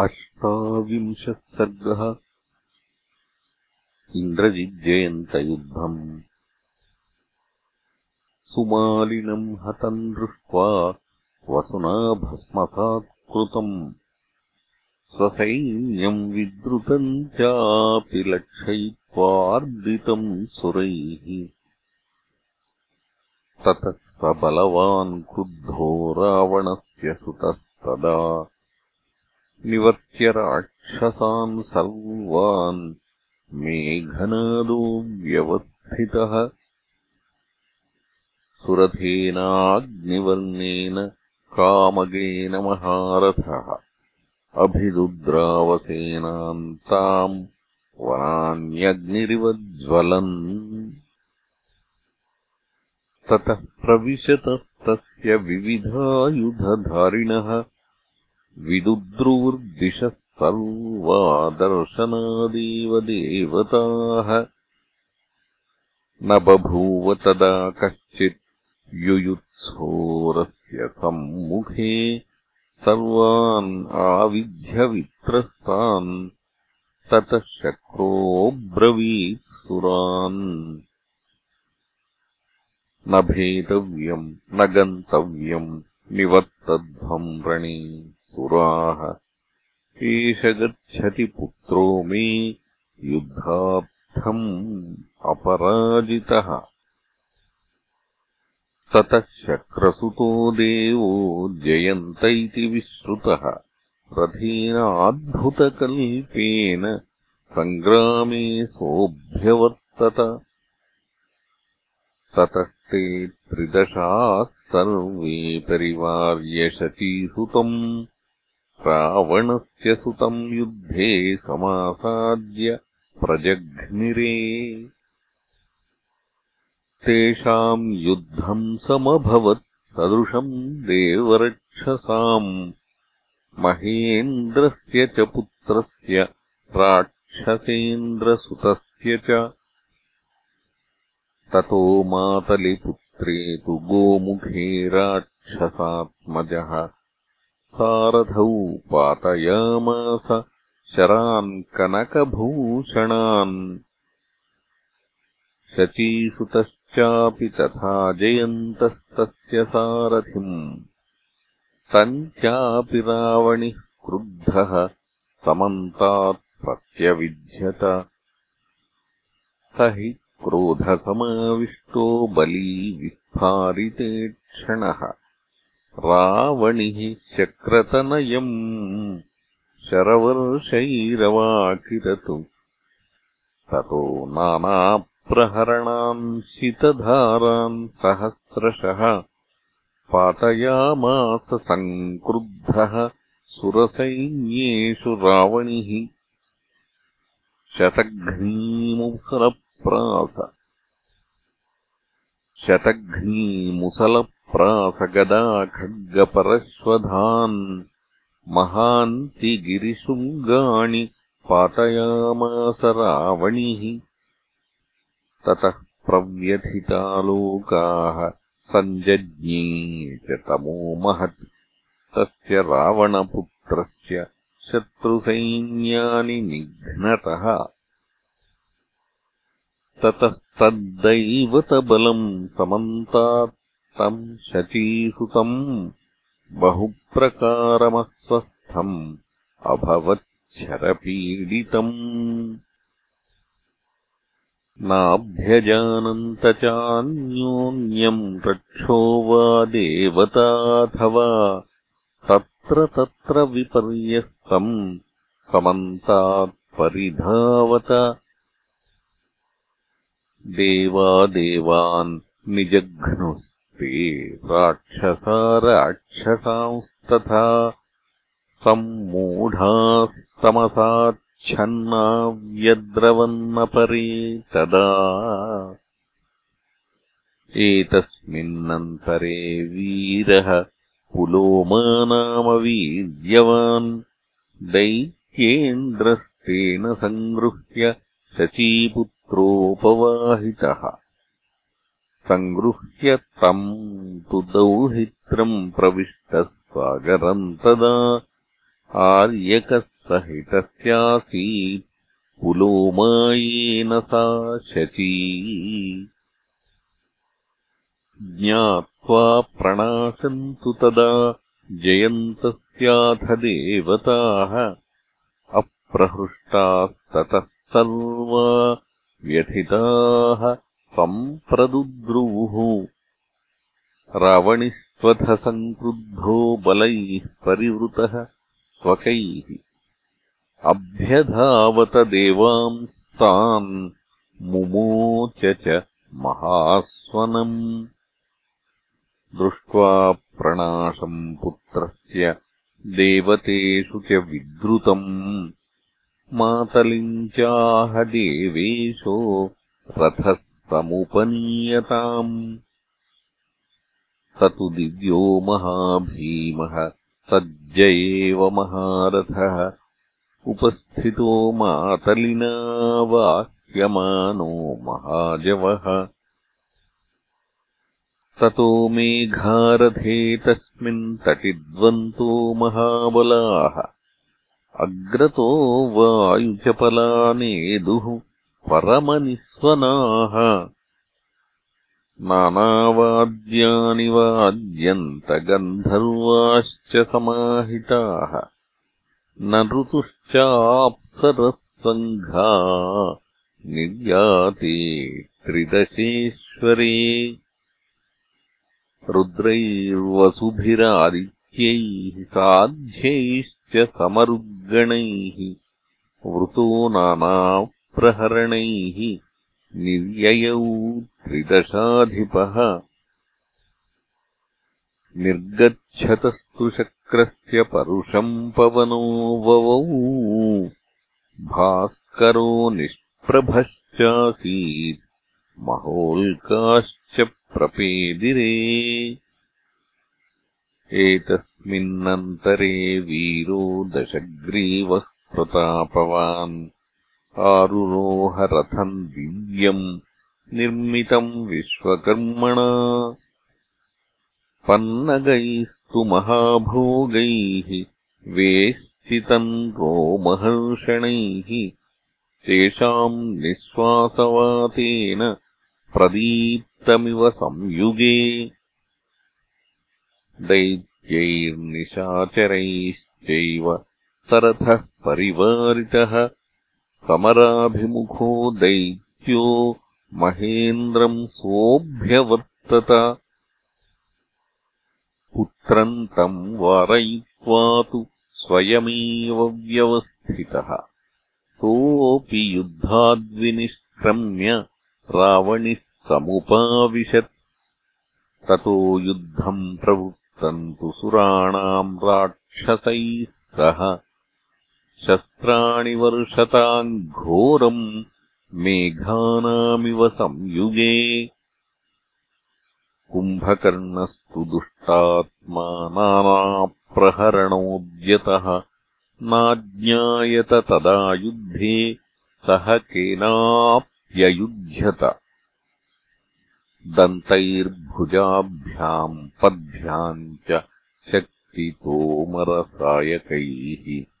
अष्टाविंशः सर्गः इन्द्रजिज्जयन्तयुद्धम् सुमालिनम् हतम् दृष्ट्वा वसुना भस्मसात्कृतम् स्वसैन्यम् विद्रुतम् चापि लक्षयित्वार्दितम् सुरैः। ततः स बलवान् क्रुद्धो रावणस्य सुतस्तदा निवर्त्य राक्षसान् सर्वान् मेघनादो व्यवस्थितः सुरथेनाग्निवर्णेन कामगेन महारथः। अभिरुद्रावसेनान् ताम् वनान्यग्निरिवज्ज्वलन् ततः प्रविशतस्तस्य विविधायुधधारिणः विदुद्रूर्दिशः सर्वा दर्शनादेव देवताः न बभूव तदा कश्चित् युयुत्सोरस्य सम्मुखे सर्वान् आविध्यवित्रस्तान् ततः शक्रोऽब्रवीत्सुरान् न भेतव्यम् न गन्तव्यम् निवर्तध्वम् रणे सुराः। एष गच्छति पुत्रो मे युद्धार्थम् अपराजितः। ततः शक्रसुतो देवो जयन्त इति विश्रुतः। रथेनाद्भुतकल्पेन सङ्ग्रामे सोऽभ्यवर्तत। ततस्ते त्रिदशाः सर्वे परिवार्यशचीसुतम् रावणस्य सुतम् युद्धे समासाद्य प्रजघ्निरे। तेषाम् युद्धम् समभवत् सदृशम् देवरक्षसाम्। महेन्द्रस्य च पुत्रस्य राक्षसेन्द्रसुतस्य च। ततो मातलिपुत्रे तु गोमुखे राक्षसात्मजः सारथौ पातयामास शरान् कनकभूषणान्। शचीसुतश्चापि तथा जयन्तस्तस्य सारथिम्। तम् चापि रावणिः क्रुद्धः समन्तात् प्रत्यविध्यत। स हि क्रोधसमाविष्टो बली विस्फारिते क्षणः रावणिः चक्रतनयम् शरवर्षैरवाकिरतु ततो नानाप्रहरणान् शितधारान् सहस्रशः पातयामास सङ्क्रुद्धः सुरसैन्येषु रावणिः। शतघ्नीमुसलप्रास शतघ्नीमुसलप्रासगदा खड्गपरश्वधान् महान्ति गिरिशृङ्गाणि पातयामास रावणिः। ततः प्रव्यथितालोकाः सञ्जज्ञे च तमो महत्। तस्य रावणपुत्रस्य शत्रुसैन्यानि निघ्नतः। ततस्तद्दैवतबलम् समन्तात् तम् शचीसुतम् बहुप्रकारमस्वस्थम् अभवच्छरपीडितम्। नाभ्यजानन्त चान्योन्यम् रक्षो वा देवताथवा तत्र तत्र विपर्यस्तम् समन्तात्परिधावत। देवादेवान् निजघ्नुस्ते राक्षसा राक्षसांस्तथा सम्मूढास्तमसाच्छन्ना व्यद्रवन्नपरे तदा। एतस्मिन्नन्तरे वीरः पुलोमानामवीर्यवान् दैत्येन्द्रस्तेन सङ्गृह्य शचीपुत्रोपवाहितः सङ्गृह्य तम् तु दौहित्रम् प्रविष्टः सागरम् तदा आर्यकः सहितस्यासीत् पुलोमायेन सा शची। ज्ञात्वा प्रणाशन्तु तदा जयन्तस्याथ देवताः अप्रहृष्टास्ततः सर्वा व्यथिताः सम्प्रदुद्रुवुः। रावणिस्त्वथसङ्क्रुद्धो बलैः परिवृतः स्वकैः। अभ्यधावत देवांस्तान् मुमोच च महास्वनम्। दृष्ट्वा प्रणाशम् पुत्रस्य देवतेषु च विद्रुतम्। मातलिम् चाह देवेशो रथः समुपनीयताम् स तु दिव्यो महाभीमः सज्ज एव महारथः। उपस्थितो मातलिना वाह्यमानो महाजवः। ततो मेघारथे तस्मिन् तटिद्वन्तो महाबलाः। अग्रतो वायुचपलानेदुः परमनिःस्वनाः। नानावाद्यानि वाद्यन्तगन्धर्वाश्च समाहिताः। न ऋतुश्चाप्सरः सङ्घा निर्याते त्रिदशेश्वरे। रुद्रैर्वसुभिरादित्यैः साध्यैश्च समरुद्गणैः। वृतो नानाप्रहरणैः निर्ययौ त्रिदशाधिपः। निर्गच्छतस्तु शक्रस्य परुषम् पवनो ववौ। भास्करो निष्प्रभश्चासीत् महोल्काश्च प्रपेदिरे। एतस्मिन्नन्तरे वीरो दशग्रीवः प्रतापवान् आरुरोहरथम् दिव्यम् निर्मितम् विश्वकर्मणा। पन्नगैस्तु महाभोगैः वेश्चितम् रोमहर्षणैः तेषाम् निःश्वासवातेन प्रदीप्तमिव संयुगे। दैत्यैर्निशाचरैश्चैव सरथः परिवारितः समराभिमुखो दैत्यो महेन्द्रम् सोऽभ्यवर्तत। पुत्रम् तम् वारयित्वा तु स्वयमेव व्यवस्थितः। सोऽपि युद्धाद्विनिष्क्रम्य रावणिः समुपाविशत्। ततो युद्धम् प्रवृत्तम् तु सुराणाम् राक्षसैः सह शस्त्राणि वर्षताम् घोरम् मेघानामिव संयुगे। कुम्भकर्णस्तु दुष्टात्मा नानाप्रहरणोद्यतः नाज्ञायत तदा युद्धे सः केनाप्ययुध्यत। दन्तैर्भुजाभ्याम् पद्भ्याम् च शक्तितोमरसायकैः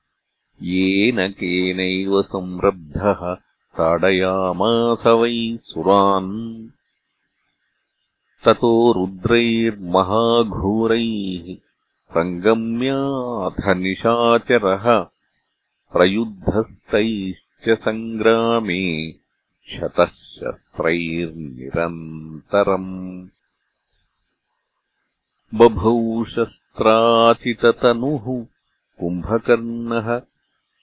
येन केनैव संरब्धः ताडयामास वै सुरान्। ततो रुद्रैर्महाघोरैः सङ्गम्याथ निशाचरः प्रयुद्धस्तैश्च सङ्ग्रामे शतः शस्त्रैर्निरन्तरम् बभौ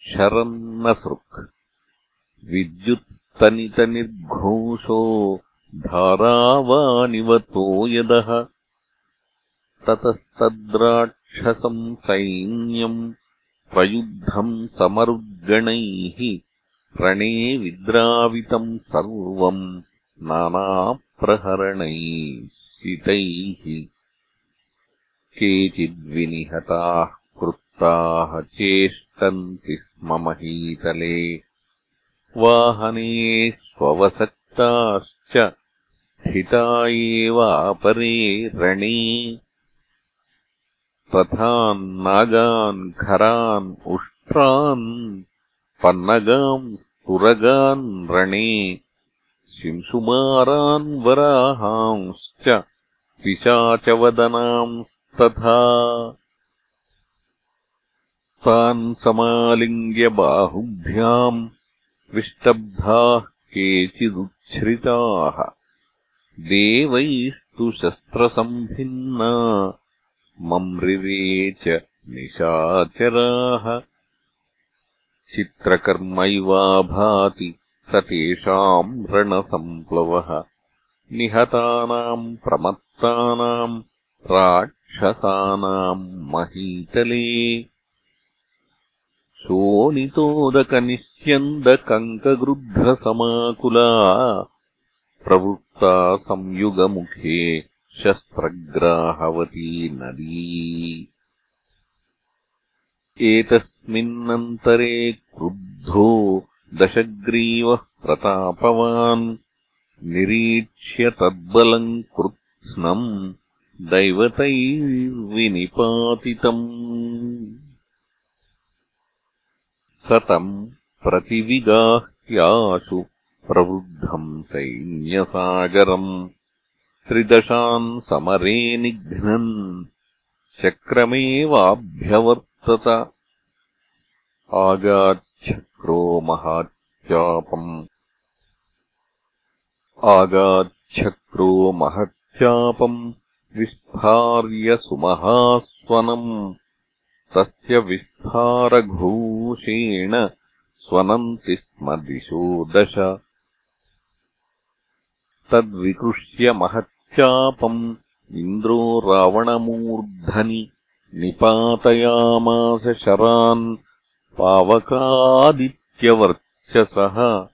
शस्त्राचिततनुः कुम्भकर्णः शरन्नसृक्। विद्युत्स्तनितनिर्घोषो धारावानिवतो यदः। ततस्तद्राक्षसम् सैन्यम् प्रयुद्धम् समरुद्गणैः रणे विद्रावितम् सर्वम् नानाप्रहरणैः केचिद्विनिहताः कृत्ताः चेष्टन्ति स्म महीतले। वाहने स्ववसक्ताश्च स्थिता एवापरे रणे। नागान् खरान् उष्ट्रान् पन्नगाम् स्तुरगान् रणे। शिंशुमारान् वराहांश्च पिशाचवदनांस्तथा तान् समालिङ्ग्य बाहुभ्याम् विष्टब्धाः केचिदुच्छ्रिताः। देवैस्तु शस्त्रसम्भिन्ना मम्रिरे च निशाचराः। चित्रकर्मैवाभाति स तेषाम् रणसम्प्लवः निहतानाम् प्रमत्तानाम् राक्षसानाम् महीतले शोणितोदकनिष्यन्दकङ्कगृध्रसमाकुला प्रवृत्ता संयुगमुखे शस्त्रग्राहवती नदी। एतस्मिन्नन्तरे क्रुद्धो दशग्रीवः प्रतापवान् निरीक्ष्य तद्बलम् कृत्स्नम् दैवतैर्विनिपातितम् स तम् प्रतिविगाह्याशु प्रवृद्धम् सैन्यसागरम् त्रिदशान् समरे निघ्नन् चक्रमेवाभ्यवर्तत। आगाच्छक्रो महाच्चापम् आगाच्छक्रो महच्चापम् विस्फार्य सुमहास्वनम् तस्य विस्फारघोषेण स्वनन्ति स्म दिशो दश। तद्विकृष्य महच्चापम् इन्द्रो रावणमूर्धनि निपातयामास शरान् पावकादित्यवर्चसः।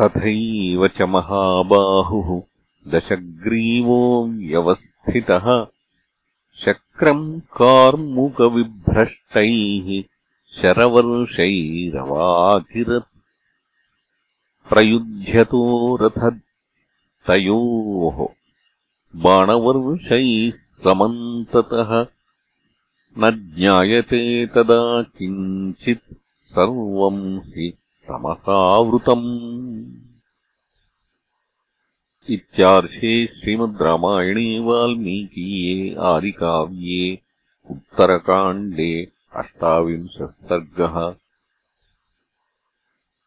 तथैव च महाबाहुः दशग्रीवो व्यवस्थितः शक्रम् कार्मुकविभ्रष्टैः शरवर्षैरवाकिरत् प्रयुध्यतो रथतयोः बाणवर्षैः समन्ततः। न ज्ञायते तदा किञ्चित् सर्वम् हि तमसावृतम् इत्यार्षे श्रीमद् रामायणे वाल्मीकीये आदिकाव्ये उत्तरकाण्डे अष्टाविंशः सर्गः